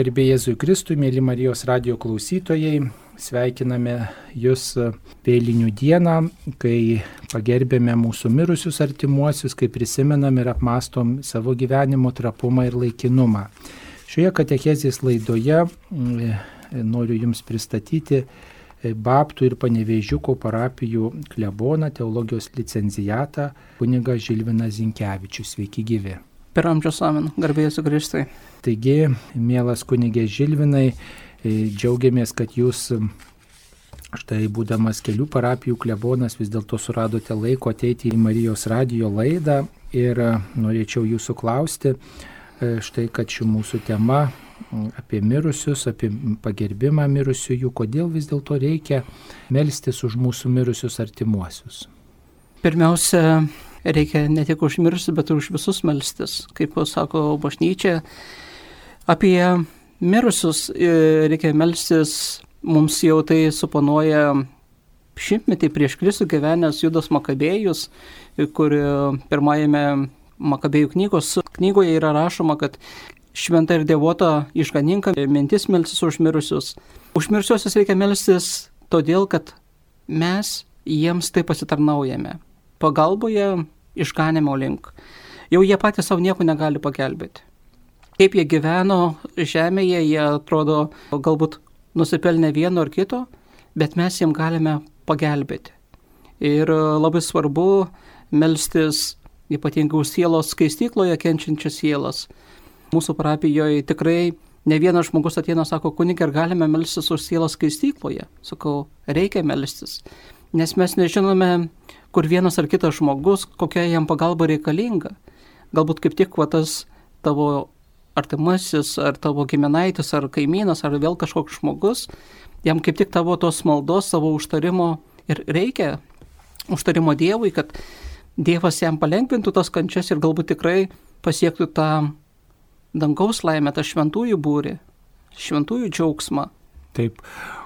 Garbė Jėzui Kristui, mėly Marijos radio klausytojai, sveikiname Jūs vėlinių dieną, kai pagerbėme mūsų mirusius artimuosius, kai prisimenam ir apmastom savo gyvenimo trapumą ir laikinumą. Šioje katechezės laidoje mm, noriu Jums pristatyti Baptų ir Panevežiuko parapijų kleboną, teologijos licenzijatą, kuniga Žilviną Zinkevičius. Sveiki gyvi. Per amžius amen, garbėjai sugrįžtai. Taigi, mielas kunigė Žilvinai, e, džiaugiamės, kad jūs štai būdamas kelių parapijų klebonas vis dėlto suradote laiko ateiti į Marijos radio laidą ir norėčiau jūsų klausti, e, štai kad ši mūsų tema apie mirusius, apie pagerbimą mirusiųjų, kodėl vis dėlto reikia melstis už mūsų mirusius artimuosius. Pirmiausia, reikia ne tik užmiršti, bet ir už visus melstis. Kaip sako bažnyčia, apie mirusius e, reikia melstis, mums jau tai suponuoja šimtmetį prieš Kristų gyvenęs Judas Makabėjus, kur pirmajame Makabėjų knygos knygoje yra rašoma, kad šventa ir devota išganinka mintis melsis už mirusius. Už mirusiosius reikia melstis todėl, kad mes jiems tai pasitarnaujame. Pagalboje išganimo link. Jau jie patys savo nieko negali pagelbėti. Kaip jie gyveno žemėje, jie atrodo galbūt nusipelnė vieno ar kito, bet mes jiems galime pagelbėti. Ir labai svarbu melstis ypatingai už sielos skaistykloje kenčiančias sielas. Mūsų parapijoje tikrai ne vienas žmogus ateina, sako, kunigė, ar galime melstis už sielos skaistykloje? Sakau, reikia melstis. Nes mes nežinome, kur vienas ar kitas žmogus, kokia jam pagalba reikalinga. Galbūt kaip tik va, tas tavo artimasis, ar tavo giminaitis, ar kaimynas, ar vėl kažkoks žmogus, jam kaip tik tavo tos maldos, savo užtarimo ir reikia, užtarimo Dievui, kad Dievas jam palengvintų tas kančias ir galbūt tikrai pasiektų tą dangaus laimę, tą šventųjų būrį, šventųjų džiaugsmą. Taip,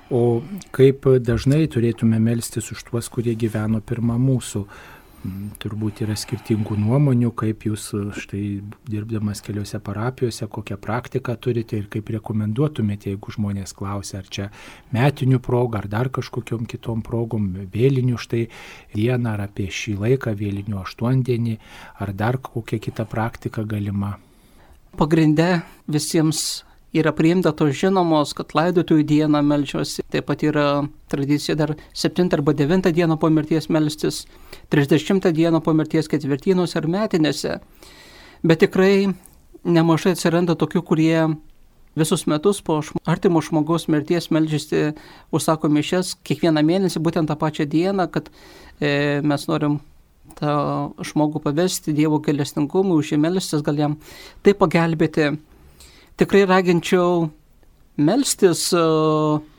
O kaip dažnai turėtume melstis už tuos, kurie gyveno pirmą mūsų. Mm, turbūt yra skirtingų nuomonių, kaip jūs štai dirbdamas keliose parapijose, kokią praktiką turite ir kaip rekomenduotumėte, jeigu žmonės klausia, ar čia metinių progą, ar dar kažkokiam kitom progom, vėlinių štai dieną, ar apie šį laiką, vėlinių aštuondienį, ar dar kokia kita praktika galima. Pagrinde visiems yra priimta tos žinomos, kad laidotųjų dieną melčiuosi. Taip pat yra tradicija dar 7 arba 9 dieną po mirties melstis, 30 dieną po mirties ketvirtynose ar metinėse. Bet tikrai nemažai atsiranda tokių, kurie visus metus po artimo žmogaus mirties melžiasi, užsako mišes kiekvieną mėnesį, būtent tą pačią dieną, kad e, mes norim tą žmogų pavesti Dievo galestingumui, už jį melstis, gal jam tai pagelbėti tikrai raginčiau melstis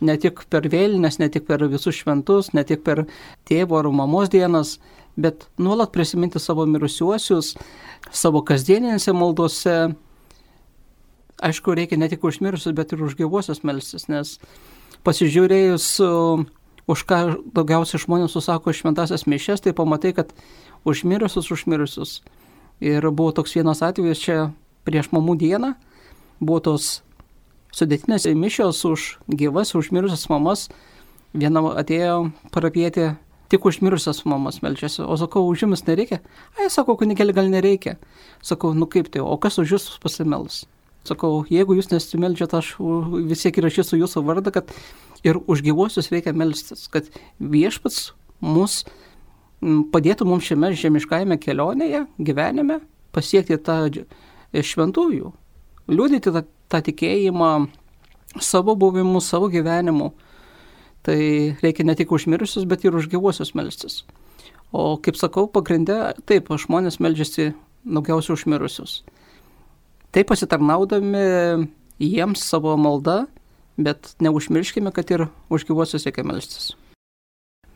ne tik per vėlinės, ne tik per visus šventus, ne tik per tėvo ar mamos dienas, bet nuolat prisiminti savo mirusiuosius, savo kasdieninėse maldose. Aišku, reikia ne tik už mirusius, bet ir už gyvuosius melstis, nes pasižiūrėjus, už ką daugiausiai žmonės susako šventasias mišes, tai pamatai, kad už mirusius, už mirusius. Ir buvo toks vienas atvejis čia prieš mamų dieną, buvo tos sudėtinės mišios už gyvas, užmirusias mamas. Viena atėjo parapietė tik užmirusias mamas melčiasi, o sakau, už jumis nereikia. Ai, sakau, kunigėlį gal nereikia. Sakau, nu kaip tai, o kas už jūs pasimels? Sakau, jeigu jūs nesimeldžiat, aš vis tiek įrašysiu jūsų vardą, kad ir už gyvuosius reikia melstis, kad viešpats mus padėtų mums šiame žemiškajame kelionėje, gyvenime, pasiekti tą šventųjų, liūdyti tą, tą tikėjimą savo buvimu, savo gyvenimu. Tai reikia ne tik užmirusius, bet ir už gyvuosius melstis. O kaip sakau, pagrindė, taip, žmonės melžiasi daugiausiai užmirusius. Taip pasitarnaudami jiems savo maldą, bet neužmirškime, kad ir už gyvuosius reikia melstis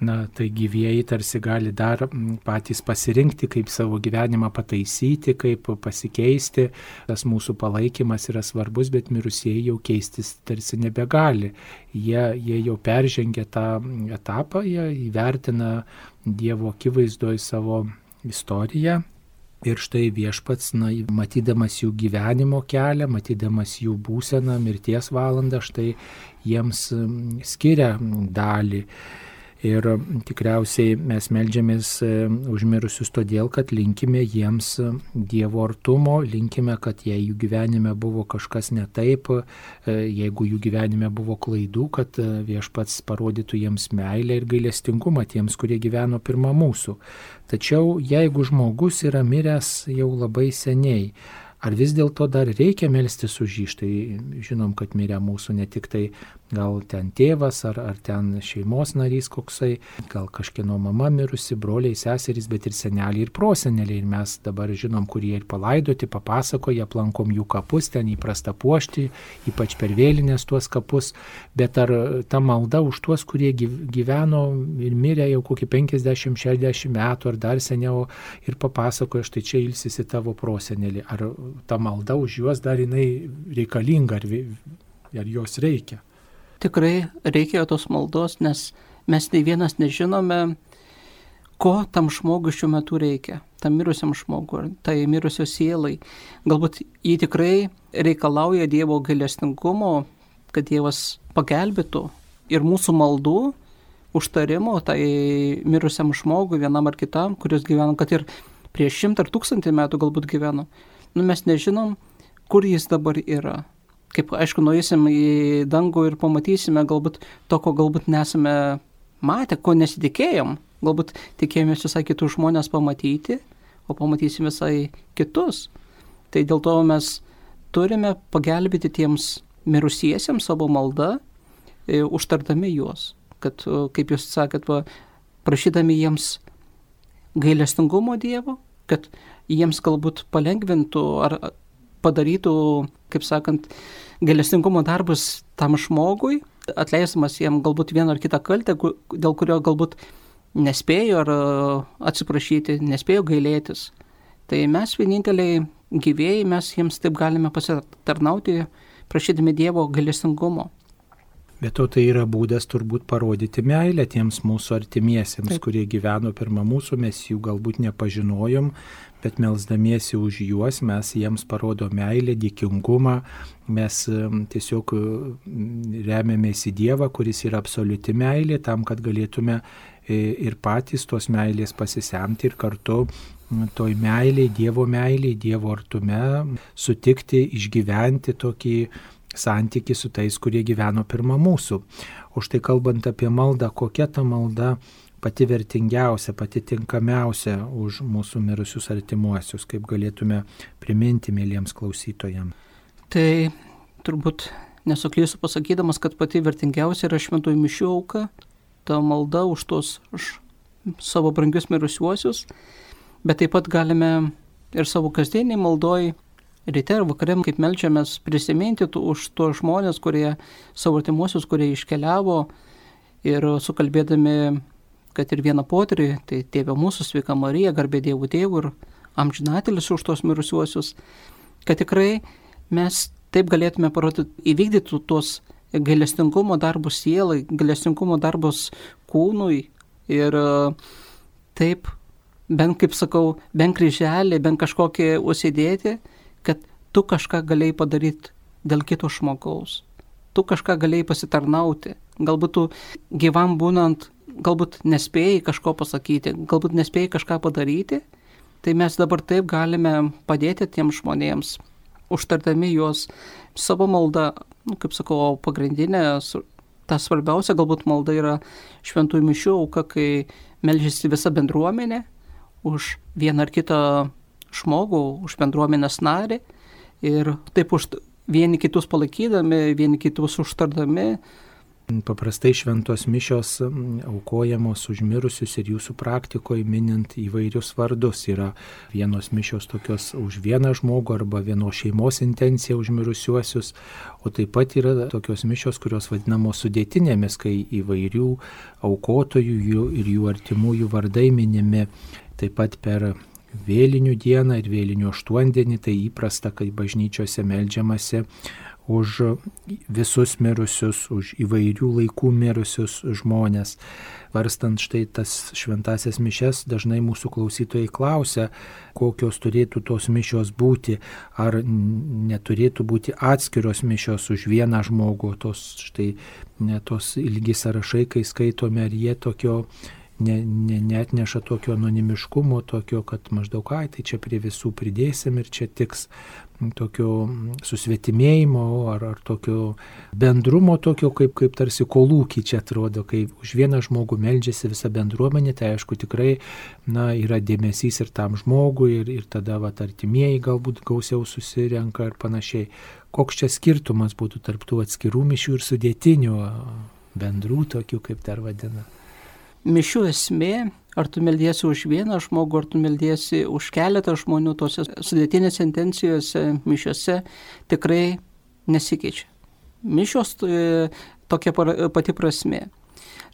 na, tai gyvieji tarsi gali dar patys pasirinkti, kaip savo gyvenimą pataisyti, kaip pasikeisti. Tas mūsų palaikymas yra svarbus, bet mirusieji jau keistis tarsi nebegali. Jie, jie jau peržengė tą etapą, jie įvertina Dievo akivaizdoje savo istoriją Ir štai viešpats, na, matydamas jų gyvenimo kelią, matydamas jų būseną, mirties valandą, štai jiems skiria dalį Ir tikriausiai mes melžiamės e, užmirusius todėl, kad linkime jiems e, Dievo artumo, linkime, kad jei jų gyvenime buvo kažkas ne taip, e, jeigu jų gyvenime buvo klaidų, kad viešpats parodytų jiems meilę ir gailestingumą tiems, kurie gyveno pirmą mūsų. Tačiau jeigu žmogus yra miręs jau labai seniai, Ar vis dėlto dar reikia melstis už jį? Štai žinom, kad mirė mūsų ne tik tai gal ten tėvas ar, ar ten šeimos narys koksai, gal kažkieno mama mirusi, broliai, seserys, bet ir seneliai ir proseneliai. Ir mes dabar žinom, kurie ir palaidoti, papasakoja, aplankom jų kapus, ten įprasta puošti, ypač per vėlinės tuos kapus. Bet ar ta malda už tuos, kurie gyveno ir mirė jau kokį 50-60 metų ar dar seniau ir papasakoja, štai čia ilsisi tavo prosenelį. Ar ta malda už juos dar jinai reikalinga, ar, ar jos reikia. Tikrai reikėjo tos maldos, nes mes nei vienas nežinome, ko tam žmogui šiuo metu reikia, tam mirusiam žmogui, tai mirusio sielai. Galbūt jį tikrai reikalauja Dievo gailestingumo, kad Dievas pagelbėtų ir mūsų maldų užtarimo tai mirusiam žmogui, vienam ar kitam, kuris gyveno, kad ir prieš šimtą ar tūkstantį metų galbūt gyveno nu, mes nežinom, kur jis dabar yra. Kaip aišku, nueisim į dangų ir pamatysime galbūt to, ko galbūt nesame matę, ko nesitikėjom. Galbūt tikėjomės visai kitus žmonės pamatyti, o pamatysim visai kitus. Tai dėl to mes turime pagelbėti tiems mirusiesiems savo maldą, e, užtardami juos. Kad, kaip jūs sakėt, va, prašydami jiems gailestingumo Dievo, kad jiems galbūt palengvintų ar padarytų, kaip sakant, galestingumo darbus tam žmogui, atleisdamas jiem galbūt vieną ar kitą kaltę, dėl kurio galbūt nespėjo ar atsiprašyti, nespėjo gailėtis. Tai mes vieninteliai gyvėjai, mes jiems taip galime pasitarnauti, prašydami Dievo galestingumo. Bet to tai yra būdas turbūt parodyti meilę tiems mūsų artimiesiems, Taip. kurie gyveno pirmą mūsų, mes jų galbūt nepažinojom, bet melzdamiesi už juos mes jiems parodo meilę, dėkingumą, mes tiesiog remiamės į Dievą, kuris yra absoliuti meilė, tam, kad galėtume e, ir patys tos meilės pasisemti ir kartu toj meiliai, Dievo meiliai, Dievo artume sutikti, išgyventi tokį santyki su tais, kurie gyveno pirmą mūsų. O štai kalbant apie maldą, kokia ta malda pati vertingiausia, pati tinkamiausia už mūsų mirusius artimuosius, kaip galėtume priminti mėlyjams klausytojams. Tai turbūt nesuklysiu pasakydamas, kad pati vertingiausia yra šventųjų mišių auka, ta malda už tos už savo brangius mirusiuosius, bet taip pat galime ir savo kasdieniai maldoj ryte ir vakare, kaip melčiamės, prisiminti už tuos žmonės, kurie savo artimuosius, kurie iškeliavo ir sukalbėdami, kad ir vieną potyrį, tai tėvė mūsų sveika Marija, garbė Dievų tėvų ir amžinatelis už tos mirusiuosius, kad tikrai mes taip galėtume parodyti, įvykdyti tuos gailestingumo darbus sielai, gailestingumo darbus kūnui ir taip, bent kaip sakau, bent kryželį, bent kažkokį užsidėti tu kažką galėjai padaryti dėl kito žmogaus. Tu kažką galėjai pasitarnauti. Galbūt tu gyvam būnant, galbūt nespėjai kažko pasakyti, galbūt nespėjai kažką padaryti. Tai mes dabar taip galime padėti tiems žmonėms, užtartami juos savo maldą, nu, kaip sakau, pagrindinė, ta svarbiausia galbūt malda yra šventųjų mišių auka, kai melžiasi visa bendruomenė už vieną ar kitą žmogų, už bendruomenės narį ir taip už vieni kitus palaikydami, vieni kitus užtardami. Paprastai šventos mišios aukojamos užmirusius ir jūsų praktikoje minint įvairius vardus. Yra vienos mišios tokios už vieną žmogų arba vienos šeimos intencija užmirusiuosius, o taip pat yra tokios mišios, kurios vadinamos sudėtinėmis, kai įvairių aukotojų ir jų artimųjų vardai minimi taip pat per vėlinių dieną ir vėlinių aštuondienį, tai įprasta, kai bažnyčiose melžiamasi už visus mirusius, už įvairių laikų mirusius žmonės. Varstant štai tas šventasias mišes, dažnai mūsų klausytojai klausia, kokios turėtų tos mišios būti, ar neturėtų būti atskiros mišios už vieną žmogų, tos štai ne tos ilgi sąrašai, kai skaitome, ar jie tokio ne, ne, neatneša tokio anonimiškumo, tokio, kad maždaug, ai, tai čia prie visų pridėsim ir čia tiks tokio susvetimėjimo ar, ar tokio bendrumo, tokio kaip, kaip tarsi kolūkiai čia atrodo, kai už vieną žmogų meldžiasi visa bendruomenė, tai aišku tikrai na, yra dėmesys ir tam žmogui, ir, ir tada va, artimieji galbūt gausiau susirenka ir panašiai. Koks čia skirtumas būtų tarp tų atskirų mišių ir sudėtinių bendrų tokių, kaip dar vadina? Mišių esmė, ar tu meldiesi už vieną žmogų, ar tu meldiesi už keletą žmonių, tose sudėtinėse intencijose, mišiuose tikrai nesikeičia. Mišios e, tokia pati prasme.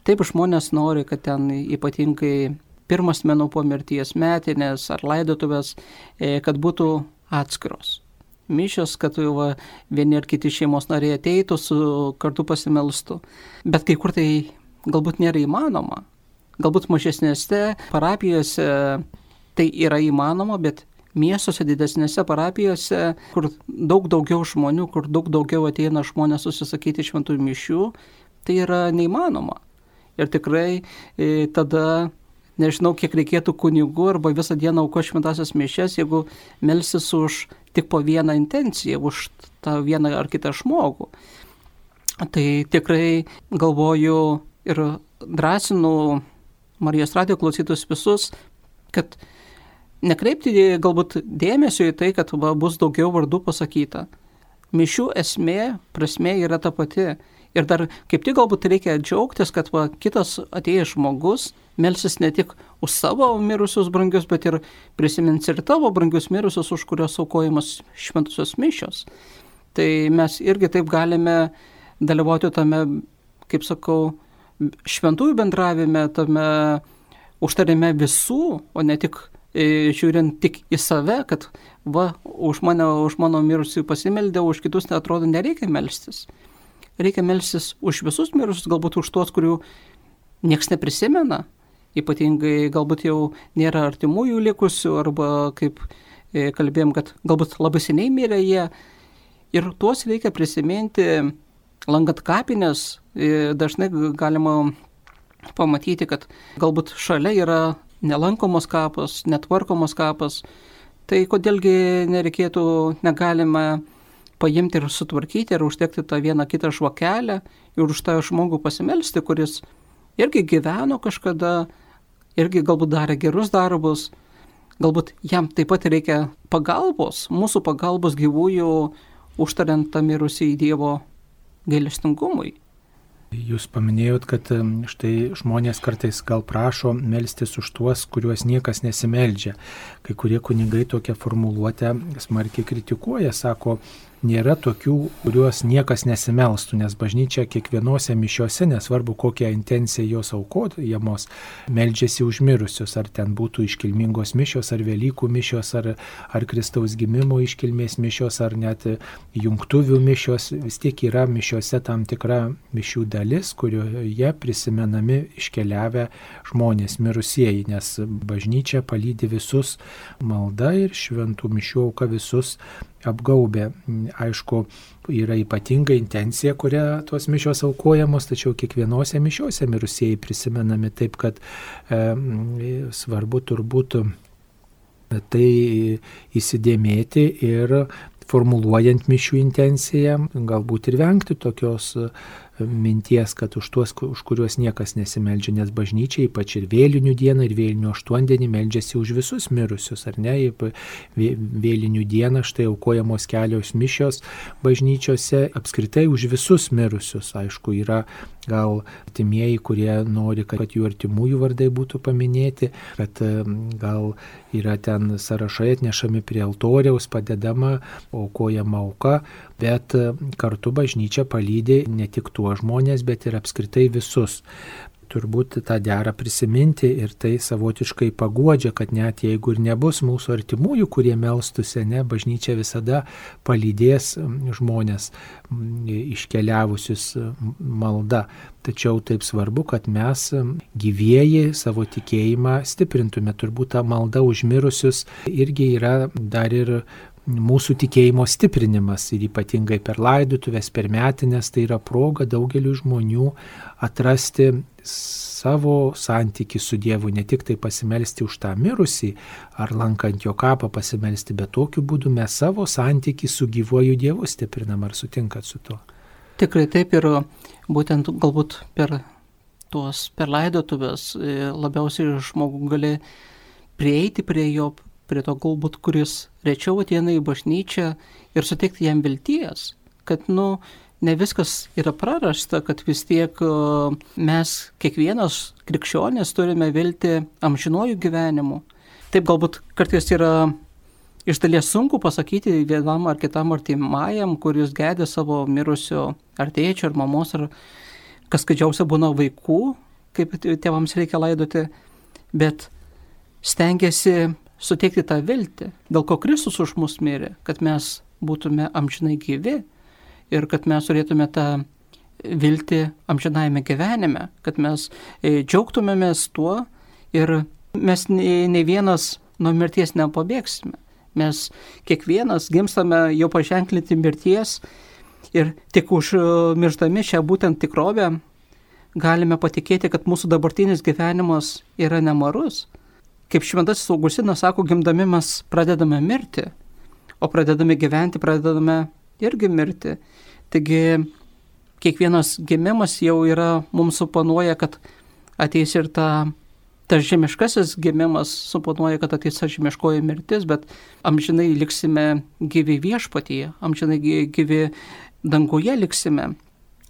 Taip žmonės nori, kad ten ypatingai pirmas menų po mirties metinės ar laidotuvės, e, kad būtų atskiros. Mišios, kad va, vieni ar kiti šeimos nariai ateitų, su, kartu pasimelstų. Bet kai kur tai galbūt nėra įmanoma. Galbūt mažesnėse parapijose tai yra įmanoma, bet miestuose, didesnėse parapijose, kur daug daugiau žmonių, kur daug daugiau ateina žmonės susisakyti šventųjų mišių, tai yra neįmanoma. Ir tikrai e, tada nežinau, kiek reikėtų kunigų arba visą dieną auko šventasias mišes, jeigu melsis už tik po vieną intenciją, už tą vieną ar kitą žmogų. Tai tikrai galvoju ir drąsinu Marijos radio klausytus visus, kad nekreipti galbūt dėmesio į tai, kad va, bus daugiau vardų pasakyta. Mišių esmė, prasmė yra ta pati. Ir dar kaip tik galbūt reikia džiaugtis, kad va, kitas atėjęs žmogus melsis ne tik už savo mirusius brangius, bet ir prisimins ir tavo brangius mirusius, už kurios aukojimas šventusios mišios. Tai mes irgi taip galime dalyvauti tame, kaip sakau, šventųjų bendravime, tame užtarime visų, o ne tik e, žiūrint tik į save, kad va, už mane, už mano mirusių pasimeldė, už kitus netrodo nereikia melstis. Reikia melstis už visus mirusius, galbūt už tuos, kurių nieks neprisimena, ypatingai galbūt jau nėra artimųjų likusių, arba kaip e, kalbėjom, kad galbūt labai seniai mirė jie. Ir tuos reikia prisiminti Lankant kapinės e, dažnai galima pamatyti, kad galbūt šalia yra nelankomos kapas, netvarkomos kapas. Tai kodėlgi nereikėtų, negalima paimti ir sutvarkyti ir uždegti tą vieną kitą žvakelę ir už tą žmogų pasimelsti, kuris irgi gyveno kažkada, irgi galbūt darė gerus darbus, galbūt jam taip pat reikia pagalbos, mūsų pagalbos gyvųjų, užtariant tą mirusį į Dievo gailestingumui. Jūs paminėjot, kad štai žmonės kartais gal prašo melstis už tuos, kuriuos niekas nesimeldžia. Kai kurie kunigai tokią formuluotę smarkiai kritikuoja, sako, nėra tokių, kuriuos niekas nesimelstų, nes bažnyčia kiekvienose mišiuose, nesvarbu kokią intenciją jos aukojamos, meldžiasi užmirusius, ar ten būtų iškilmingos mišios, ar Velykų mišios, ar, ar Kristaus gimimo iškilmės mišios, ar net jungtuvių mišios, vis tiek yra mišiuose tam tikra mišių dalis, kurioje prisimenami iškeliavę žmonės mirusieji, nes bažnyčia palydi visus malda ir šventų mišių auka visus apgaubė. Aišku, yra ypatinga intencija, kuria tos mišios aukojamos, tačiau kiekvienose mišiose mirusieji prisimenami taip, kad e, svarbu turbūt tai įsidėmėti ir formuluojant mišių intenciją, galbūt ir vengti tokios minties, kad už tuos, už kuriuos niekas nesimeldžia, nes bažnyčia ypač ir vėlinių dieną, ir vėlinių aštuondienį meldžiasi už visus mirusius, ar ne? Vėlinių dieną štai aukojamos kelios mišios bažnyčiose, apskritai už visus mirusius, aišku, yra gal artimieji, kurie nori, kad jų artimųjų vardai būtų paminėti, kad gal yra ten sąrašai atnešami prie altoriaus, padedama, aukojama auka, bet kartu bažnyčia palydė ne tik tuos žmonės, bet ir apskritai visus. Turbūt tą derą prisiminti ir tai savotiškai paguodžia, kad net jeigu ir nebus mūsų artimųjų, kurie melstusi, ne, bažnyčia visada palydės žmonės iškeliavusius malda. Tačiau taip svarbu, kad mes gyvėjai savo tikėjimą stiprintume. Turbūt ta malda užmirusius irgi yra dar ir mūsų tikėjimo stiprinimas ir ypatingai per laidutuvės, per metinės, tai yra proga daugeliu žmonių atrasti savo santyki su Dievu, ne tik tai pasimelsti už tą mirusį ar lankant jo kapą pasimelsti, bet tokiu būdu mes savo santyki su gyvuoju Dievu stiprinam, ar sutinkat su tuo? Tikrai taip ir būtent galbūt per tuos per laidotuvės e, labiausiai žmogų gali prieiti prie jo, prie to galbūt, kuris rečiau ateina į bažnyčią ir suteikti jam vilties, kad, nu, ne viskas yra prarasta, kad vis tiek e, mes, kiekvienas krikščionis, turime vilti amžinuoju gyvenimu. Taip galbūt kartais yra iš dalies sunku pasakyti vienam ar kitam artimajam, kuris gedė savo mirusio ar tėčio, ar mamos, ar kas skaidžiausia būna vaikų, kaip tėvams reikia laidoti, bet stengiasi suteikti tą viltį, dėl ko Kristus už mus mirė, kad mes būtume amžinai gyvi ir kad mes turėtume tą viltį amžinajame gyvenime, kad mes e, džiaugtumėmės tuo ir mes ne vienas nuo mirties nepabėgsime. Mes kiekvienas gimstame jau paženklinti mirties ir tik užmirždami šią būtent tikrovę galime patikėti, kad mūsų dabartinis gyvenimas yra nemarus. Kaip šventasis Augustinas sako, gimdami mes pradedame mirti, o pradedami gyventi pradedame irgi mirti. Taigi kiekvienas gimimas jau yra mums suponuoja, kad ateis ir ta, tas žemiškasis gimimas suponuoja, kad ateis ta žemiškoji mirtis, bet amžinai liksime gyvi viešpatyje, amžinai gyvi danguje liksime.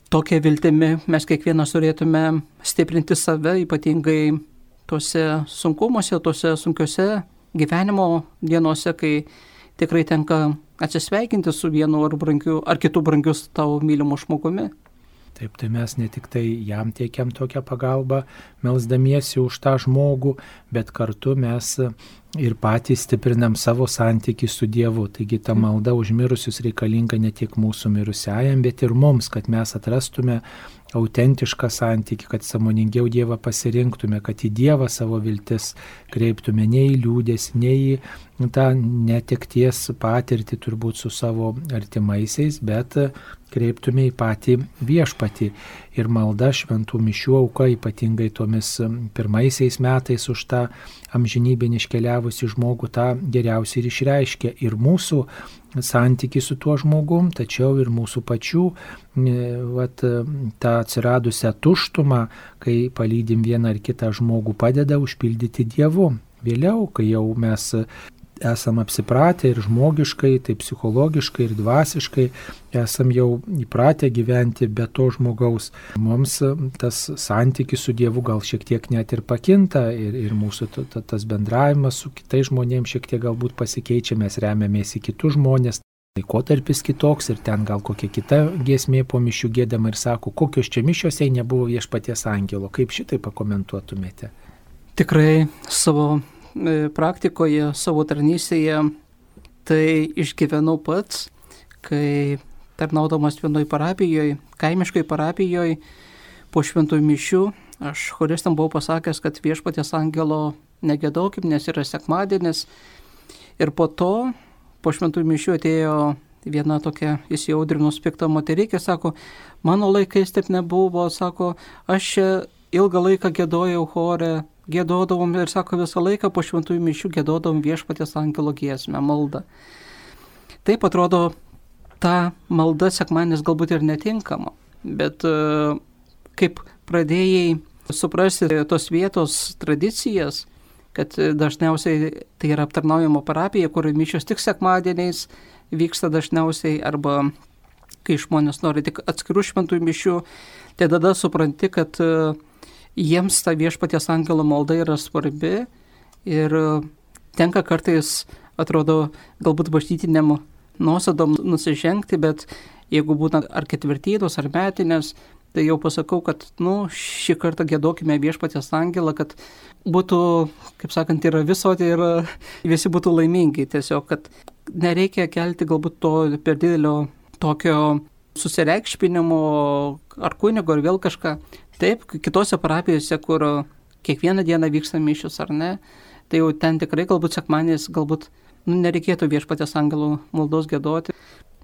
Tokia viltimi mes kiekvienas turėtume stiprinti save, ypatingai tuose sunkumuose, tuose sunkiuose gyvenimo dienose, kai tikrai tenka atsisveikinti su vienu ar, brangiu, ar kitu brangius tavo mylimu žmogumi. Taip, tai mes ne tik tai jam teikiam tokią pagalbą, melzdamiesi už tą žmogų, bet kartu mes ir patys stiprinam savo santykių su Dievu. Taigi ta malda užmirusius reikalinga ne tik mūsų mirusiajam, bet ir mums, kad mes atrastume autentišką santykių, kad samoningiau Dievą pasirinktume, kad į Dievą savo viltis kreiptume ne į liūdės, ne į tą netekties patirtį turbūt su savo artimaisiais, bet kreiptume į patį viešpatį. Ir malda šventų mišių auka, ypatingai tomis pirmaisiais metais už tą amžinybę iškeliavusi žmogų, tą geriausiai ir išreiškia. Ir mūsų santyki su tuo žmogum, tačiau ir mūsų pačių vat, tą atsiradusią tuštumą, kai palydim vieną ar kitą žmogų, padeda užpildyti Dievu. Vėliau, kai jau mes esam apsipratę ir žmogiškai, tai psichologiškai ir dvasiškai, esam jau įpratę gyventi be to žmogaus. Mums tas santykis su Dievu gal šiek tiek net ir pakinta ir, ir mūsų tas bendravimas su kitais žmonėmis šiek tiek galbūt pasikeičia, mes remiamės į kitus žmonės. Laikotarpis kitoks ir ten gal kokia kita giesmė po mišių gėdama ir sako, kokios čia mišios jei nebuvo viešpaties angelo. Kaip šitai pakomentuotumėte? Tikrai savo E, praktikoje, savo tarnystėje tai išgyvenau pats, kai tarnaudamas vienoj parapijoje, kaimiškai parapijoje, po šventųjų mišių, aš choristam buvau pasakęs, kad viešpatės angelo negėdaukim, nes yra sekmadienis. Ir po to, po šventųjų mišių atėjo viena tokia įsiaudrinus piktą moterikė, sako, mano laikais taip nebuvo, sako, aš čia ilgą laiką gėdojau chore, gėdodavom ir sako visą laiką po šventųjų mišių gėdodavom viešpatės angelo giesmę, maldą. Taip atrodo, ta malda sekmanis galbūt ir netinkama, bet e, kaip pradėjai suprasti tos vietos tradicijas, kad dažniausiai tai yra aptarnaujama parapija, kur mišios tik sekmadieniais vyksta dažniausiai arba kai žmonės nori tik atskirų šventųjų mišių, tai tada supranti, kad uh, jiems ta viešpaties angelo malda yra svarbi ir tenka kartais, atrodo, galbūt bažnytiniam nuosėdom nusižengti, bet jeigu būtent ar ketvirtydos, ar metinės, tai jau pasakau, kad, nu, šį kartą gėdokime viešpatės angelą, kad būtų, kaip sakant, yra visoti ir visi būtų laimingi. Tiesiog, kad nereikia kelti galbūt to per didelio tokio susireikšpinimo ar kunigo ar vėl kažką. Taip, kitose parapijose, kur kiekvieną dieną vyksta mišius ar ne, tai jau ten tikrai galbūt sekmanės, galbūt nu, nereikėtų viešpatės angelų maldos gėdoti.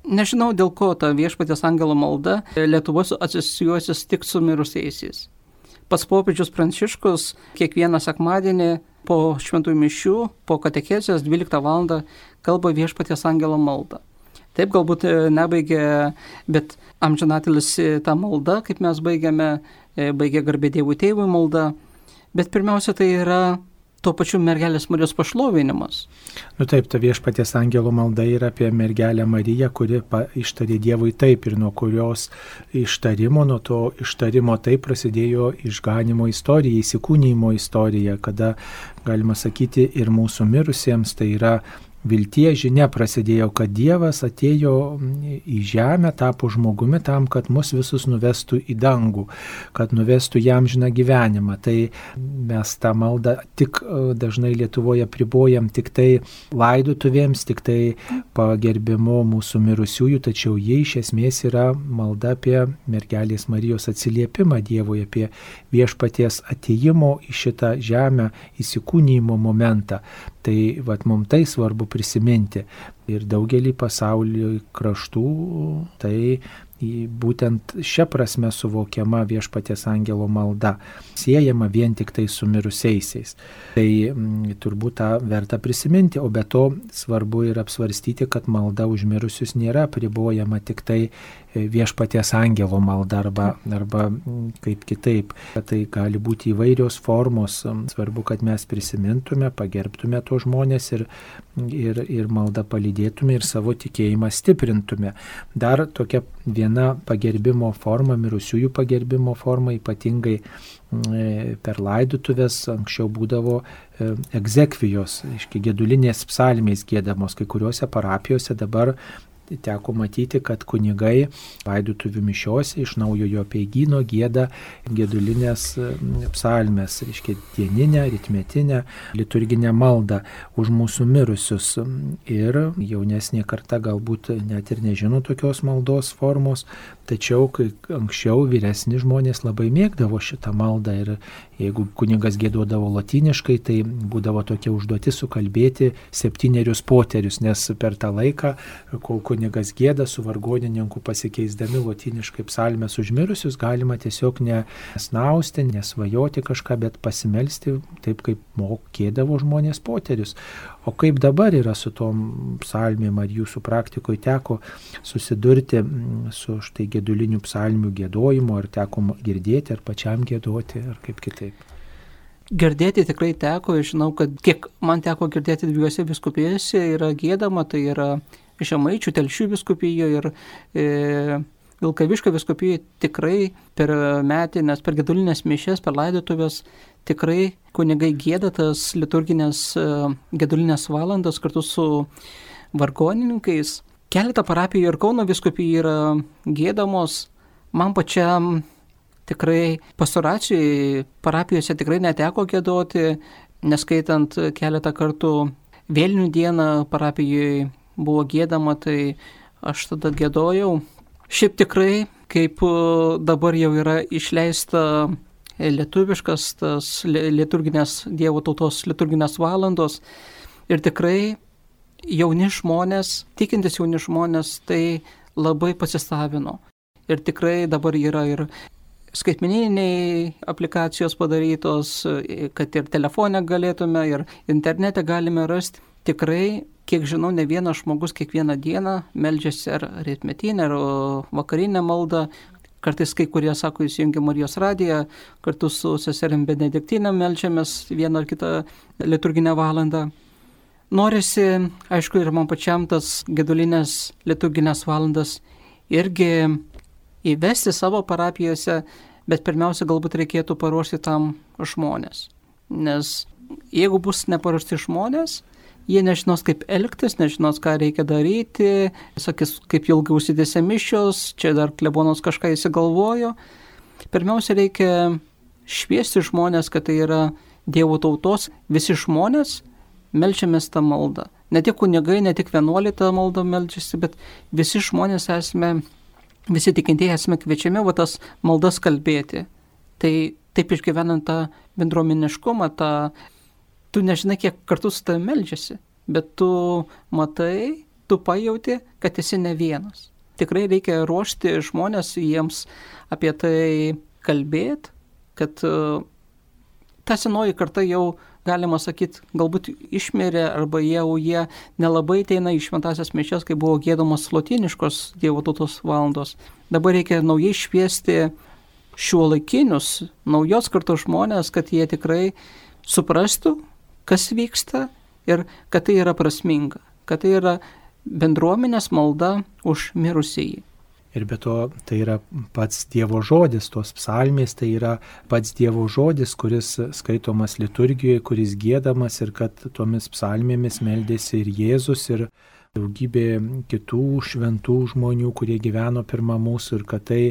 Nežinau, dėl ko ta viešpatės angelo malda Lietuvos asocijuosis tik su mirusiaisiais. Pats popiežius Pranciškus kiekvieną sekmadienį po šventųjų mišių, po katekėcijos 12 val. kalba viešpatės angelo maldą. Taip galbūt e, nebaigė, bet amžinatilis tą maldą, kaip mes baigiame, e, baigė garbė Dievų tėvų maldą. Bet pirmiausia, tai yra tuo pačiu mergelės Marijos pašlovinimas. Nu taip, ta viešpaties angelo malda yra apie mergelę Mariją, kuri ištarė Dievui taip ir nuo kurios ištarimo, nuo to ištarimo taip prasidėjo išganimo istorija, įsikūnymo istorija, kada, galima sakyti, ir mūsų mirusiems tai yra vilties žinia prasidėjo, kad Dievas atėjo į žemę, tapo žmogumi tam, kad mus visus nuvestų į dangų, kad nuvestų jam žiną gyvenimą. Tai mes tą maldą tik e, dažnai Lietuvoje pribojam tik tai laidutuvėms, tik tai pagerbimu mūsų mirusiųjų, tačiau jie iš esmės yra malda apie mergelės Marijos atsiliepimą Dievui, apie viešpaties ateimo į šitą žemę įsikūnymo momentą. Tai vad mums tai svarbu prisiminti. Ir daugelį pasaulio kraštų tai būtent šia prasme suvokiama viešpaties angelo malda, siejama vien tik tai su mirusiaisiais. Tai m, mm, turbūt tą verta prisiminti, o be to svarbu ir apsvarstyti, kad malda už mirusius nėra pribojama tik tai viešpaties angelo malda arba, arba kaip kitaip. Tai gali būti įvairios formos, svarbu, kad mes prisimintume, pagerbtume to žmonės ir, ir, ir maldą palydėtume ir savo tikėjimą stiprintume. Dar tokia viena pagerbimo forma, mirusiųjų pagerbimo forma, ypatingai e, per laidutuvės anksčiau būdavo e, egzekvijos, iški gedulinės psalmės gėdamos, kai kuriuose parapijose dabar teko matyti, kad kunigai laidotuvių mišiose iš naujojo peigino gėda gėdulinės psalmes, reiškia dieninę, ritmetinę, liturginę maldą už mūsų mirusius. Ir jaunesnė karta galbūt net ir nežino tokios maldos formos, tačiau anksčiau vyresni žmonės labai mėgdavo šitą maldą ir jeigu kunigas gėduodavo latiniškai, tai būdavo tokia užduotis sukalbėti septynerius poterius, nes per tą laiką, kol kunigas gėda su vargonininku pasikeisdami latiniškai psalmės užmirusius, galima tiesiog nesnausti, nesvajoti kažką, bet pasimelsti taip, kaip mokėdavo žmonės poterius. O kaip dabar yra su tom psalmėm, ar jūsų praktikoje teko susidurti mm, su štai gedulinių psalmių gėdojimu, ar teko girdėti, ar pačiam gėdoti, ar kaip kitaip? Girdėti tikrai teko, žinau, kad kiek man teko girdėti dviejose biskupijose yra gėdama, tai yra Žemaičių, Telšių biskupijoje ir e, Vilkaviško viskupijoje tikrai per metinės, per gedulinės mišės, per laidotuvės tikrai kunigai gėda tas liturginės e, gedulinės valandas kartu su vargonininkais. Keletą parapijų ir Kauno viskupijoje yra gėdamos. Man pačiam tikrai pastoracijai parapijose tikrai neteko gėdoti, neskaitant keletą kartų vėlinių dieną parapijoje buvo gėdama, tai aš tada gėdojau. Šiaip tikrai, kaip e, dabar jau yra išleista e, lietuviškas tas liturginės Dievo tautos liturginės valandos ir tikrai jauni žmonės, tikintis jauni žmonės, tai labai pasistavino. Ir tikrai dabar yra ir skaitmeniniai aplikacijos padarytos, e, kad ir telefone galėtume, ir internete galime rasti. Tikrai kiek žinau, ne vienas žmogus kiekvieną dieną meldžiasi ar rytmetinę, ar vakarinę maldą. Kartais kai kurie sako, įsijungia Marijos radiją, kartu su seserim Benediktinė melžiamės vieną ar kitą liturginę valandą. Norisi, aišku, ir man pačiam tas gedulinės liturginės valandas irgi įvesti savo parapijose, bet pirmiausia, galbūt reikėtų paruošti tam žmonės. Nes jeigu bus neparuošti žmonės, jie nežinos, kaip elgtis, nežinos, ką reikia daryti, sakys, kaip ilgai užsidėsė mišios, čia dar klebonos kažką įsigalvojo. pirmiausia reikia šviesti žmonės, kad tai yra Dievo tautos, visi žmonės melčiamės tą maldą. Ne tik kunigai, ne tik vienuoliai tą maldą melčiasi, bet visi žmonės esame, visi tikintieji esame kviečiami va tas maldas kalbėti. Tai taip išgyvenant tą bendruomeniškumą, tą, tu nežinai, kiek kartų su tavimi melžiasi, bet tu matai, tu pajauti, kad esi ne vienas. Tikrai reikia ruošti žmonės jiems apie tai kalbėti, kad ta senoji karta jau, galima sakyti, galbūt išmirė arba jau jie nelabai ateina į šventasias mišias, kai buvo gėdamos lotiniškos Dievo tautos valandos. Dabar reikia naujai šviesti šiuo laikinius, naujos kartos žmonės, kad jie tikrai suprastų, kas vyksta ir kad tai yra prasminga, kad tai yra bendruomenės malda už mirusįjį. Ir be to tai yra pats Dievo žodis, tos psalmės, tai yra pats Dievo žodis, kuris skaitomas liturgijoje, kuris gėdamas ir kad tomis psalmėmis meldėsi ir Jėzus, ir daugybė kitų šventų žmonių, kurie gyveno pirmą mūsų ir kad tai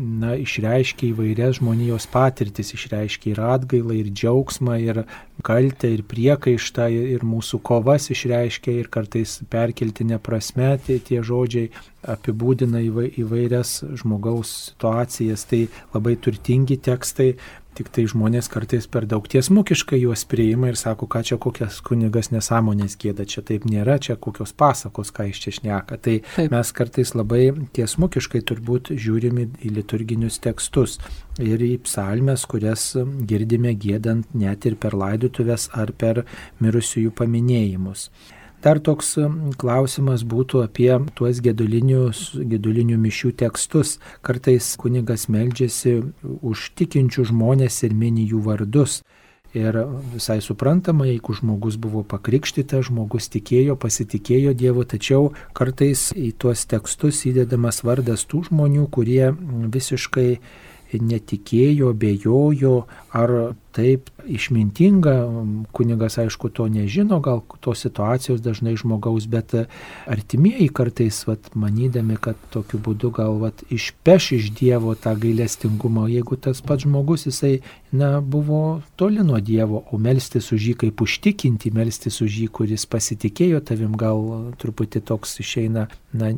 na, išreiškia įvairias žmonijos patirtis, išreiškia ir atgailą, ir džiaugsmą, ir kaltę, ir priekaištą, ir mūsų kovas išreiškia, ir kartais perkeltinė prasme tie, tie žodžiai apibūdina įvairias žmogaus situacijas. Tai labai turtingi tekstai, Tik tai žmonės kartais per daug tiesmukiškai juos priima ir sako, ką čia kokias kunigas nesąmonės gėda, čia taip nėra, čia kokios pasakos, ką iš čia šneka. Tai taip. mes kartais labai tiesmukiškai turbūt žiūrime į liturginius tekstus ir į psalmes, kurias girdime gėdant net ir per laidutuvės ar per mirusiųjų paminėjimus. Dar toks klausimas būtų apie tuos gedulinių mišių tekstus. Kartais kunigas meldžiasi už tikinčių žmonės ir mini jų vardus. Ir visai suprantama, jeigu žmogus buvo pakrikštytas, žmogus tikėjo, pasitikėjo Dievu, tačiau kartais į tuos tekstus įdedamas vardas tų žmonių, kurie visiškai netikėjo, bejojo, ar taip išmintinga, kunigas aišku to nežino, gal tos situacijos dažnai žmogaus, bet artimieji kartais, vat, manydami, kad tokiu būdu gal vat, išpeš iš Dievo tą gailestingumą, jeigu tas pats žmogus, jisai, na, buvo toli nuo Dievo, o melstis už jį kaip užtikinti, melstis už jį, kuris pasitikėjo tavim, gal truputį toks išeina, na,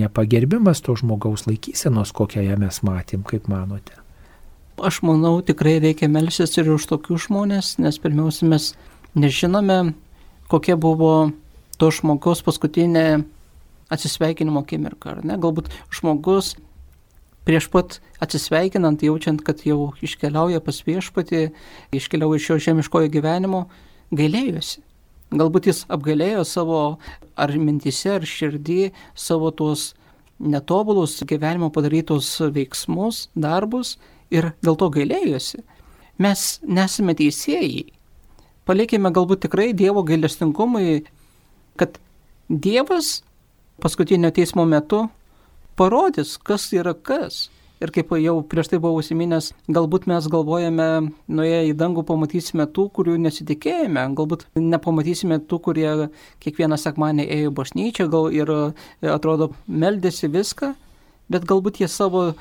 nepagerbimas to žmogaus laikysenos, kokią ją mes matėm, kaip manote aš manau, tikrai reikia melsis ir už tokius žmonės, nes pirmiausia, mes nežinome, kokia buvo to žmogaus paskutinė atsisveikinimo akimirka. Galbūt žmogus prieš pat atsisveikinant, jaučiant, kad jau iškeliauja pas viešpatį, iškeliauja iš šio žemiškojo gyvenimo, gailėjosi. Galbūt jis apgalėjo savo ar mintise, ar širdį savo tuos netobulus gyvenimo padarytus veiksmus, darbus ir dėl to gailėjosi. Mes nesame teisėjai. Palikime galbūt tikrai Dievo gailestingumui, kad Dievas paskutinio teismo metu parodys, kas yra kas. Ir kaip jau prieš tai buvau užsiminęs, galbūt mes galvojame, nuėję į dangų pamatysime tų, kurių nesitikėjome, galbūt nepamatysime tų, kurie kiekvieną sekmanį ėjo bažnyčią gal ir atrodo meldėsi viską, bet galbūt jie savo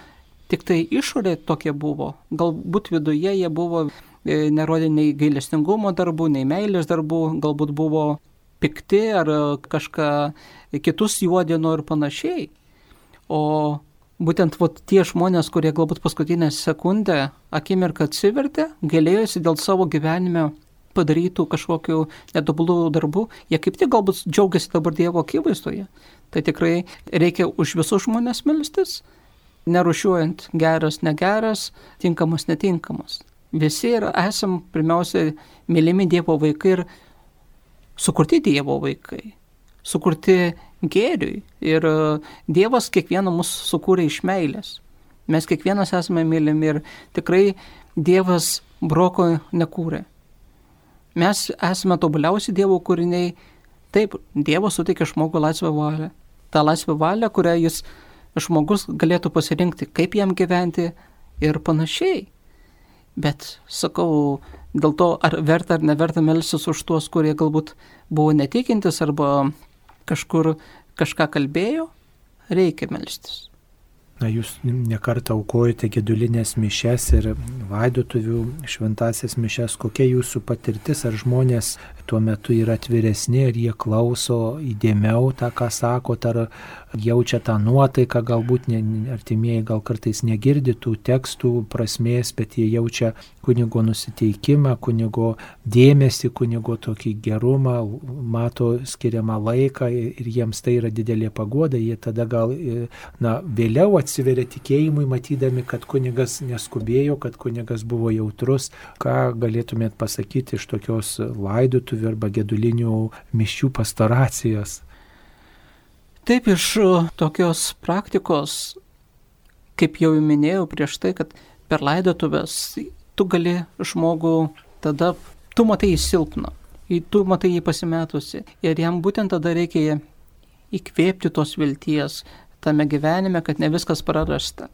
Tik tai išorė tokia buvo. Galbūt viduje jie buvo, e, nerodė nei gailestingumo darbų, nei meilės darbų, galbūt buvo pikti ar kažką kitus juodino ir panašiai. O būtent vat, tie žmonės, kurie galbūt paskutinę sekundę akimirką atsivertė, galėjosi dėl savo gyvenime padarytų kažkokiu netobulų darbų, jie kaip tik galbūt džiaugiasi dabar Dievo akivaizdoje. Tai tikrai reikia už visus žmonės melstis nerušiuojant geras, negeras, tinkamas, netinkamas. Visi ir esam pirmiausia mylimi Dievo vaikai ir sukurti Dievo vaikai, sukurti gėriui. Ir e, Dievas kiekvieną mus sukūrė iš meilės. Mes kiekvienas esame mylimi ir tikrai Dievas broko nekūrė. Mes esame tobuliausi Dievo kūriniai. Taip, Dievas suteikia žmogui laisvę valią. Ta laisvę valią, kurią jis žmogus galėtų pasirinkti, kaip jam gyventi ir panašiai. Bet sakau, dėl to, ar verta ar neverta melsis už tuos, kurie galbūt buvo netikintis arba kažkur kažką kalbėjo, reikia melstis. Na, jūs nekartą aukojate gedulinės mišes ir vaidotuvių šventasias mišes. Kokia jūsų patirtis, ar žmonės tuo metu yra atviresni, ar jie klauso įdėmiau tą, ką sako, ar jaučia tą nuotaiką, galbūt ne, artimieji gal kartais negirdi tų tekstų prasmės, bet jie jaučia kunigo nusiteikimą, kunigo dėmesį, kunigo tokį gerumą, mato skiriamą laiką ir jiems tai yra didelė pagoda, jie tada gal na, vėliau atsiveria tikėjimui, matydami, kad kunigas neskubėjo, kad kunigas buvo jautrus. Ką galėtumėt pasakyti iš tokios laidotuvių arba gedulinių mišių pastoracijos? Taip iš tokios praktikos, kaip jau minėjau prieš tai, kad per laidotuvės tu gali žmogų tada, tu matai jį silpną, tu matai jį pasimetusi ir jam būtent tada reikia įkvėpti tos vilties tame gyvenime, kad ne viskas prarasta.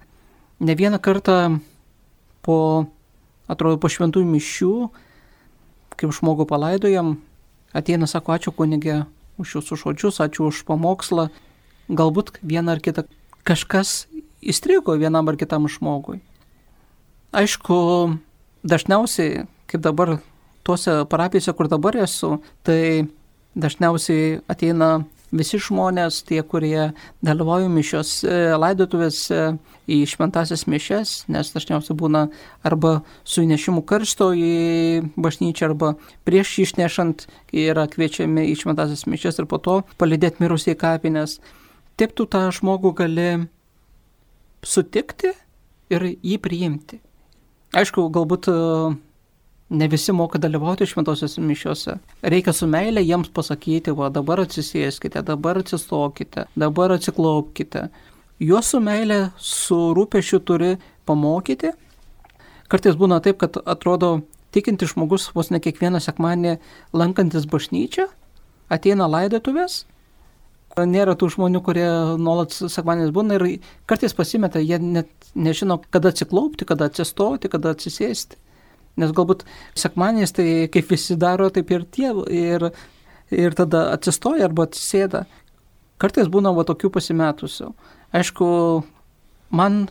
Ne vieną kartą po, atrodo, po šventųjų mišių, kaip žmogų palaidojam, ateina, sako, ačiū kunigė už jūsų žodžius, ačiū už pamokslą, galbūt vieną ar kitą kažkas įstrigo vienam ar kitam žmogui. Aišku, dažniausiai, kaip dabar tuose parapijose, kur dabar esu, tai dažniausiai ateina visi žmonės, tie, kurie dalyvauja mišios laidotuvėse į šventasias mišes, nes dažniausiai būna arba su įnešimu karsto į bažnyčią, arba prieš išnešant yra kviečiami į šventasias mišes ir po to palidėti mirusiai kapinės taip tu tą žmogų gali sutikti ir jį priimti. Aišku, galbūt e, ne visi moka dalyvauti šventosiuose mišiuose. Reikia su meilė jiems pasakyti, va dabar atsisėskite, dabar atsistokite, dabar atsiklaupkite. Juos su meilė, su rūpešiu turi pamokyti. Kartais būna taip, kad atrodo tikinti žmogus vos ne kiekvieną sekmanį lankantis bažnyčią, ateina laidotuvės Nėra tų žmonių, kurie nuolat sekmanės būna ir kartais pasimeta, jie net nežino, kada atsiklaupti, kada atsistoti, kada atsisėsti. Nes galbūt sekmanės tai kaip visi daro, taip ir tie. Ir, ir tada atsistoja arba atsisėda. Kartais būna va tokių pasimetusių. Aišku, man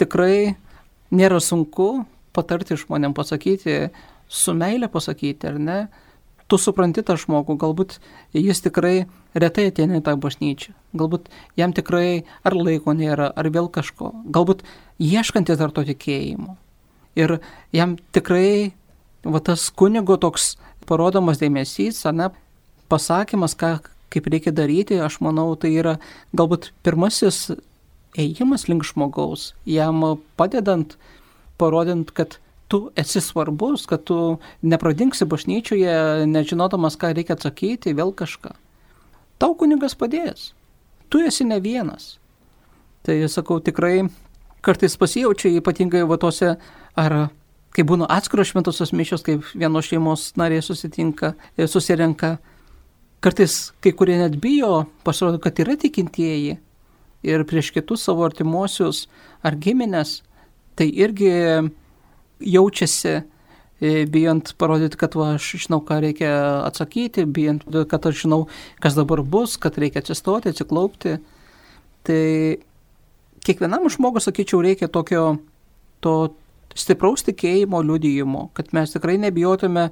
tikrai nėra sunku patarti žmonėm pasakyti, su meilė pasakyti, ar ne, tu supranti tą žmogų, galbūt jis tikrai retai ateina į tą bažnyčią, galbūt jam tikrai ar laiko nėra, ar vėl kažko, galbūt ieškantis dar to tikėjimo. Ir jam tikrai va, tas kunigo toks parodomas dėmesys, ne, pasakymas, ką, kaip reikia daryti, aš manau, tai yra galbūt pirmasis ėjimas link žmogaus, jam padedant, parodant, kad tu esi svarbus, kad tu nepradingsi bažnyčioje, nežinodamas, ką reikia atsakyti, vėl kažką. Tau kunigas padės. Tu esi ne vienas. Tai sakau, tikrai kartais pasijaučia ypatingai vatose, ar kai būna atskiros šventosios mišios, kaip vienos šeimos nariai susitinka ir susirenka. Kartais kai kurie net bijo, pasirodo, kad yra tikintieji ir prieš kitus savo artimuosius ar giminės, tai irgi jaučiasi, e, bijant parodyti, kad va, aš žinau, ką reikia atsakyti, bijant, kad aš žinau, kas dabar bus, kad reikia atsistoti, atsiklaupti. Tai kiekvienam žmogui, sakyčiau, reikia tokio to stipraus tikėjimo liudijimo, kad mes tikrai nebijotume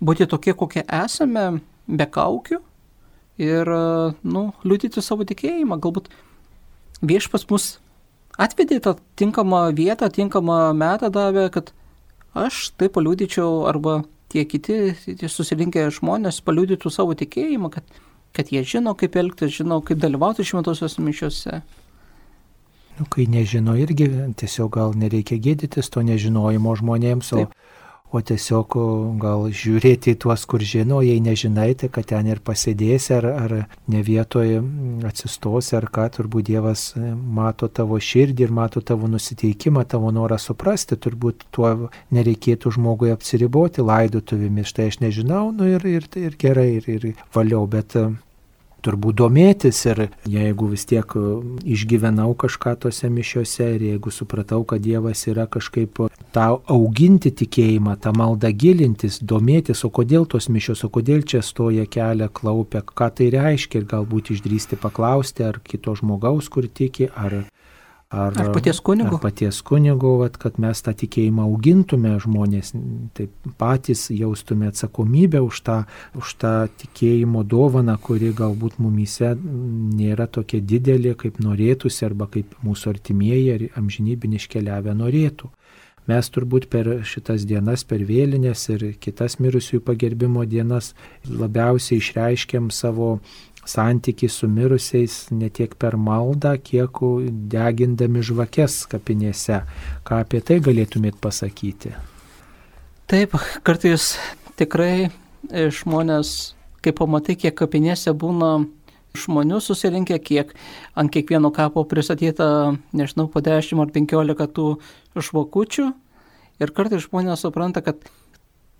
būti tokie, kokie esame, be kaukių ir, nu, liudyti savo tikėjimą. Galbūt viešpas mus atvedė tą tinkamą vietą, tinkamą metą davė, kad aš tai paliūdyčiau arba tie kiti tie susirinkę žmonės paliūdytų savo tikėjimą, kad, kad jie žino, kaip elgtis, žino, kaip dalyvauti šventosios mišiuose. Nu, kai nežino irgi, tiesiog gal nereikia gėdytis to nežinojimo žmonėms, o o tiesiog gal žiūrėti į tuos, kur žino, jei nežinai, tai kad ten ir pasėdėsi, ar, ar ne vietoje atsistosi, ar ką, turbūt Dievas mato tavo širdį ir mato tavo nusiteikimą, tavo norą suprasti, turbūt tuo nereikėtų žmogui apsiriboti laidotuvėmis, štai aš nežinau, nu ir, ir, ir gerai, ir, ir valiau, bet turbūt domėtis ir jeigu vis tiek e, išgyvenau kažką tose mišiuose ir jeigu supratau, kad Dievas yra kažkaip tą auginti tikėjimą, tą maldą gilintis, domėtis, o kodėl tos mišios, o kodėl čia stoja kelią, klaupia, ką tai reiškia ir galbūt išdrysti paklausti ar kito žmogaus, kur tiki, ar, ar, ar paties kunigo. Ar paties kunigo, vat, kad mes tą tikėjimą augintume žmonės, taip patys jaustume atsakomybę už tą, už tą tikėjimo dovaną, kuri galbūt mumyse nėra tokia didelė, kaip norėtųsi, arba kaip mūsų artimieji ar amžinybė iškeliavę norėtų. Mes turbūt per šitas dienas, per vėlinės ir kitas mirusiųjų pagerbimo dienas labiausiai išreiškiam savo santyki su mirusiais ne tiek per maldą, kiek degindami žvakes kapinėse. Ką apie tai galėtumėt pasakyti? Taip, kartais tikrai žmonės, kai pamatai, kiek kapinėse būna žmonių susirinkę, kiek ant kiekvieno kapo pristatyta, nežinau, po 10 ar 15 tų žvakučių. Ir kartais žmonės supranta, kad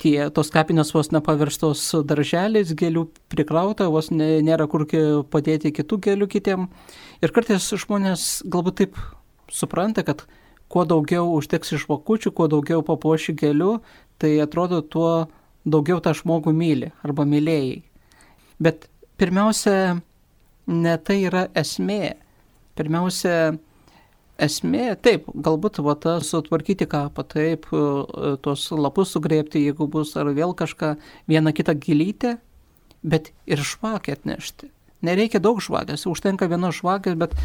tie, tos kapinės vos nepaverstos darželiais, gėlių prikrauta, vos ne, nėra kur padėti kitų gėlių kitiem. Ir kartais žmonės galbūt taip supranta, kad kuo daugiau užteks iš vakučių, kuo daugiau papuoši gėlių, tai atrodo tuo daugiau tą žmogų myli arba mylėjai. Bet pirmiausia, ne tai yra esmė. Pirmiausia, esmė, taip, galbūt va tą sutvarkyti kapą, taip, e, tos lapus sugrėpti, jeigu bus, ar vėl kažką, vieną kitą gilytę, bet ir žvakę atnešti. Nereikia daug žvakės, užtenka vienos žvakės, bet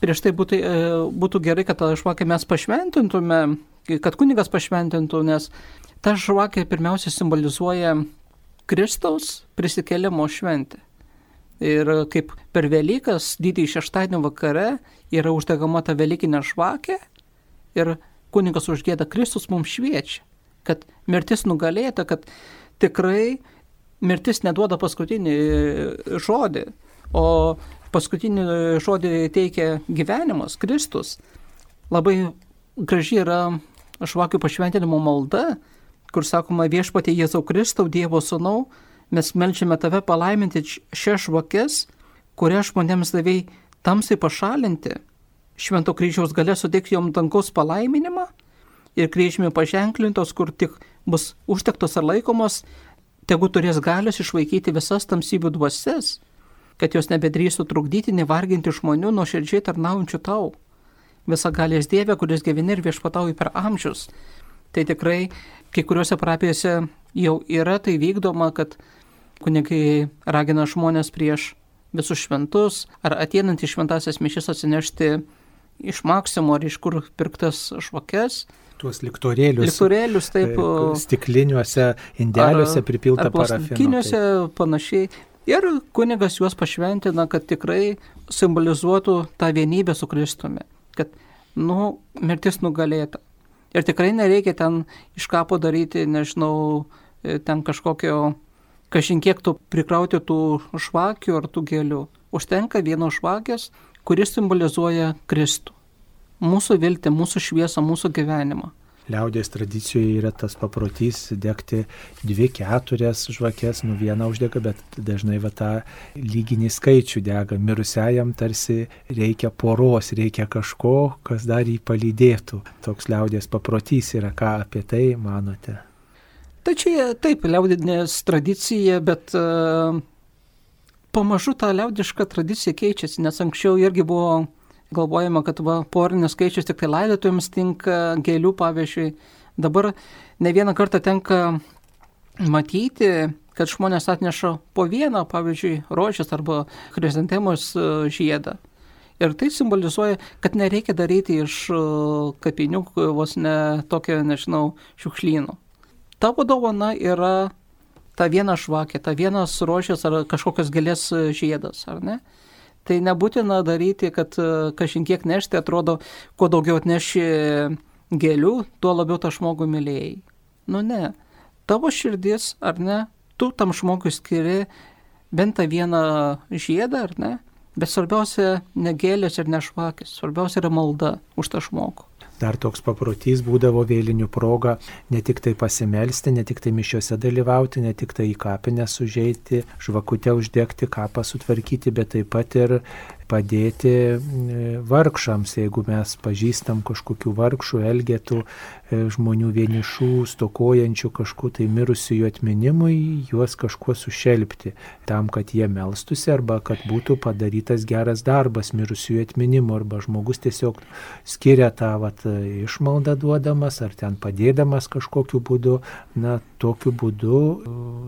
prieš tai būtų, e, būtų gerai, kad tą žvakę mes pašventintume, kad kunigas pašventintų, nes ta žvakė pirmiausia simbolizuoja Kristaus prisikelimo šventę. Ir kaip per Velykas, didįjį šeštadienį vakare, yra uždegama ta Velykinė žvakė ir kunigas užgėda Kristus mums šviečia, kad mirtis nugalėta, kad tikrai mirtis neduoda paskutinį žodį, o paskutinį žodį teikia gyvenimas, Kristus. Labai graži yra žvakių pašventinimo malda, kur sakoma viešpatė Jėzau Kristau, Dievo Sūnau, mes melčiame tave palaiminti šias žvakes, kurias žmonėms davėjai tamsiai pašalinti, švento kryžiaus galę suteikti jom dangaus palaiminimą ir kryžiumi paženklintos, kur tik bus užtektos ar laikomos, tegu turės galios išvaikyti visas tamsybių dvasias, kad jos nebedrįstų trukdyti, nevarginti žmonių nuo širdžiai tarnaujančių tau. Visa galės Dieve, kuris gyveni ir viešpatauji per amžius. Tai tikrai kai kuriuose parapijose jau yra tai vykdoma, kad kunigai ragina žmonės prieš visus šventus ar ateinant į šventasias mišis atsinešti iš Maksimo ar iš kur pirktas žvakes. Tuos liktorėlius. Liktorėlius, taip. Stikliniuose indeliuose pripilta parafino. Stikliniuose panašiai. Ir kunigas juos pašventina, kad tikrai simbolizuotų tą vienybę su Kristumi. Kad, nu, mirtis nugalėta. Ir tikrai nereikia ten iš kapo daryti, nežinau, ten kažkokio kažinkiek tu prikrauti tų žvakių ar tų gėlių. Užtenka vienos žvakės, kuris simbolizuoja Kristų. Mūsų viltį, mūsų šviesą, mūsų gyvenimą. Liaudės tradicijoje yra tas paprotys degti dvi, keturias žvakės, nu vieną uždega, bet dažnai va tą lyginį skaičių dega. Mirusiajam tarsi reikia poros, reikia kažko, kas dar jį palydėtų. Toks liaudės paprotys yra, ką apie tai manote? Tai čia taip, liaudinės tradicija, bet uh, pamažu ta liaudiška tradicija keičiasi, nes anksčiau irgi buvo galvojama, kad va, porinės skaičius tik tai laidotuvėms tinka, gėlių pavyzdžiui. Dabar ne vieną kartą tenka matyti, kad žmonės atneša po vieną, pavyzdžiui, rožės arba chrizantemos e, žiedą. Ir tai simbolizuoja, kad nereikia daryti iš e, kapinių vos ne tokio, nežinau, šiukšlyno tavo dovana yra ta viena žvakė, ta vienas rožės ar kažkokios gėlės žiedas, ar ne? Tai nebūtina daryti, kad e, kažinkiek nešti, atrodo, kuo daugiau atneši gėlių, tuo labiau tą žmogų mylėjai. Nu ne, tavo širdis, ar ne, tu tam žmogui skiri bent tą vieną žiedą, ar ne, bet svarbiausia ne gėlės ir ne žvakės, svarbiausia yra malda už tą žmogų. Dar toks paprotys būdavo vėlinių proga ne tik tai pasimelsti, ne tik tai mišiuose dalyvauti, ne tik tai į kapinę sužeiti, žvakutę uždegti, kapą sutvarkyti, bet taip pat ir padėti vargšams, jeigu mes pažįstam kažkokių vargšų, elgetų, E, žmonių vienišų, stokojančių kažkuo tai mirusiųjų atminimui, juos kažkuo sušelbti, tam, kad jie melstusi arba kad būtų padarytas geras darbas mirusiųjų atminimu, arba žmogus tiesiog skiria tą vat, išmaldą duodamas ar ten padėdamas kažkokiu būdu, na, tokiu būdu,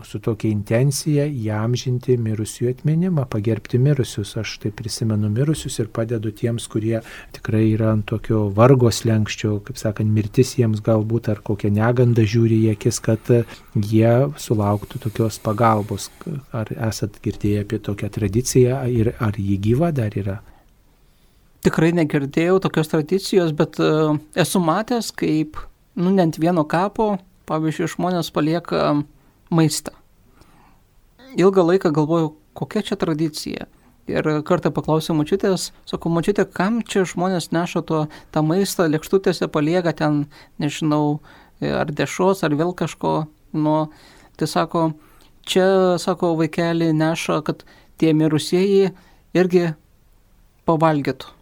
su tokia intencija įamžinti mirusiųjų atminimą, pagerbti mirusius. Aš tai prisimenu mirusius ir padedu tiems, kurie tikrai yra ant tokio vargos lenkščio, kaip sakant, mirtis jiems jiems galbūt ar kokią negandą žiūri į akis, kad jie sulauktų tokios pagalbos. Ar esat girdėję apie tokią tradiciją ir ar jį gyva dar yra? Tikrai negirdėjau tokios tradicijos, bet uh, esu matęs, kaip, nu, net vieno kapo, pavyzdžiui, žmonės palieka maistą. Ilgą laiką galvojau, kokia čia tradicija. Ir kartą paklausiau mačiutės, sakau, mačiutė, kam čia žmonės neša to, tą maistą, lėkštutėse palieka ten, nežinau, ar dešos, ar vėl kažko. Nu, tai sako, čia, sako, vaikelį neša, kad tie mirusieji irgi pavalgytų.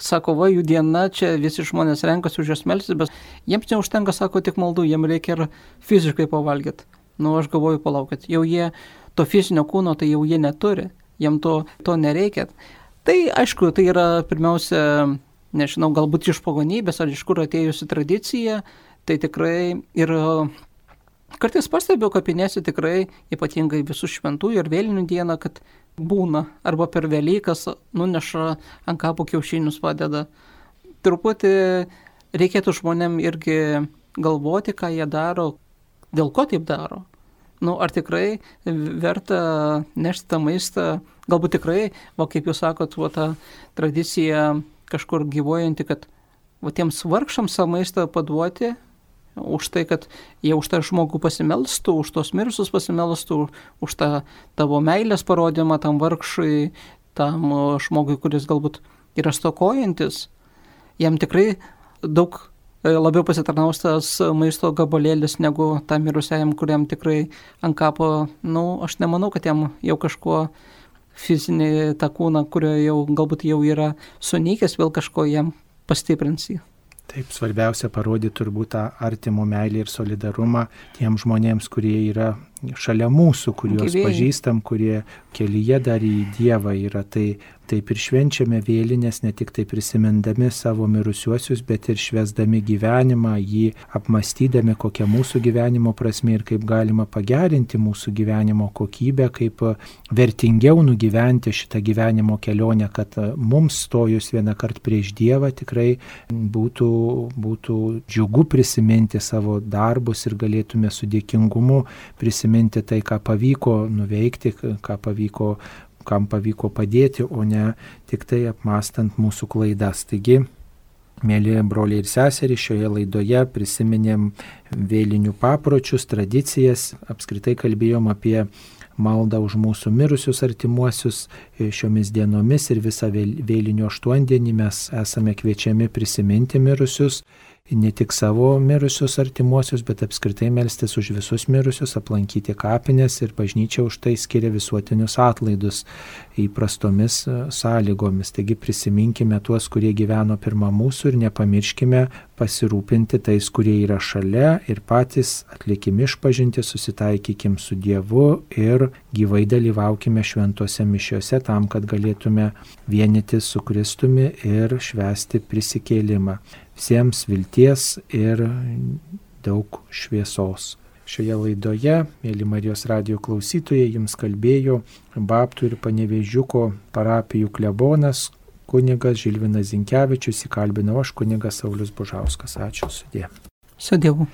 Sako, va, jų diena, čia visi žmonės renkasi už jas melsis, bet jiems neužtenka, sako, tik maldų, jiems reikia ir fiziškai pavalgyti. Nu, aš galvoju, palaukit, jau jie to fizinio kūno, tai jau jie neturi jam to, to nereikia. Tai aišku, tai yra pirmiausia, nežinau, galbūt iš pagonybės ar iš kur atėjusi tradicija, tai tikrai ir kartais pastebiu kapinėse tikrai, ypatingai visų šventųjų ir vėlinių dieną, kad būna arba per Velykas nuneša ant kapų kiaušinius padeda. Truputį reikėtų žmonėm irgi galvoti, ką jie daro, dėl ko taip daro nu, ar tikrai verta nešti tą maistą, galbūt tikrai, va kaip jūs sakot, va ta tradicija kažkur gyvojanti, kad va tiems vargšams tą maistą paduoti, už tai, kad jie už tą žmogų pasimelstų, už tos mirusius pasimelstų, už tą tavo meilės parodymą tam vargšui, tam žmogui, kuris galbūt yra stokojantis, jam tikrai daug labiau pasitarnaus tas maisto gabalėlis negu tam mirusiajam, kuriam tikrai ant kapo, na, nu, aš nemanau, kad jam jau kažkuo fizinį tą kūną, kurio jau galbūt jau yra sunykęs, vėl kažko jam pastiprins jį. Taip, svarbiausia parodyti turbūt tą artimo meilį ir solidarumą tiem žmonėms, kurie yra šalia mūsų, kuriuos Gyvėjai. pažįstam, kurie kelyje dar į Dievą yra. Tai Taip ir švenčiame vėlinės ne tik tai prisimindami savo mirusiuosius, bet ir švesdami gyvenimą, jį apmastydami, kokia mūsų gyvenimo prasme ir kaip galima pagerinti mūsų gyvenimo kokybę, kaip vertingiau nugyventi šitą gyvenimo kelionę, kad mums stojus vieną kartą prieš Dievą tikrai būtų, būtų džiugu prisiminti savo darbus ir galėtume su dėkingumu prisiminti tai, ką pavyko nuveikti, ką pavyko kam pavyko padėti, o ne tik tai apmastant mūsų klaidas. Taigi, Mėly broliai ir seserys, šioje laidoje prisiminėm vėlinių papročius, tradicijas, apskritai kalbėjom apie maldą už mūsų mirusius artimuosius šiomis dienomis ir visą vėlinių aštuondienį mes esame kviečiami prisiminti mirusius ne tik savo mirusius artimuosius, bet apskritai melstis už visus mirusius, aplankyti kapines ir bažnyčia už tai skiria visuotinius atlaidus įprastomis e, sąlygomis. Taigi prisiminkime tuos, kurie gyveno pirmą mūsų ir nepamirškime pasirūpinti tais, kurie yra šalia ir patys atlikim išpažinti, susitaikykim su Dievu ir gyvai dalyvaukime šventose mišiuose tam, kad galėtume vienyti su Kristumi ir švesti prisikėlimą visiems vilties ir daug šviesos. Šioje laidoje, mėly Marijos radio klausytojai, jums kalbėjo Baptų ir Panevežiuko parapijų klebonas kunigas Žilvinas Zinkevičius, įkalbinau aš kunigas Saulis Bužauskas. Ačiū sudė. Su Dievu.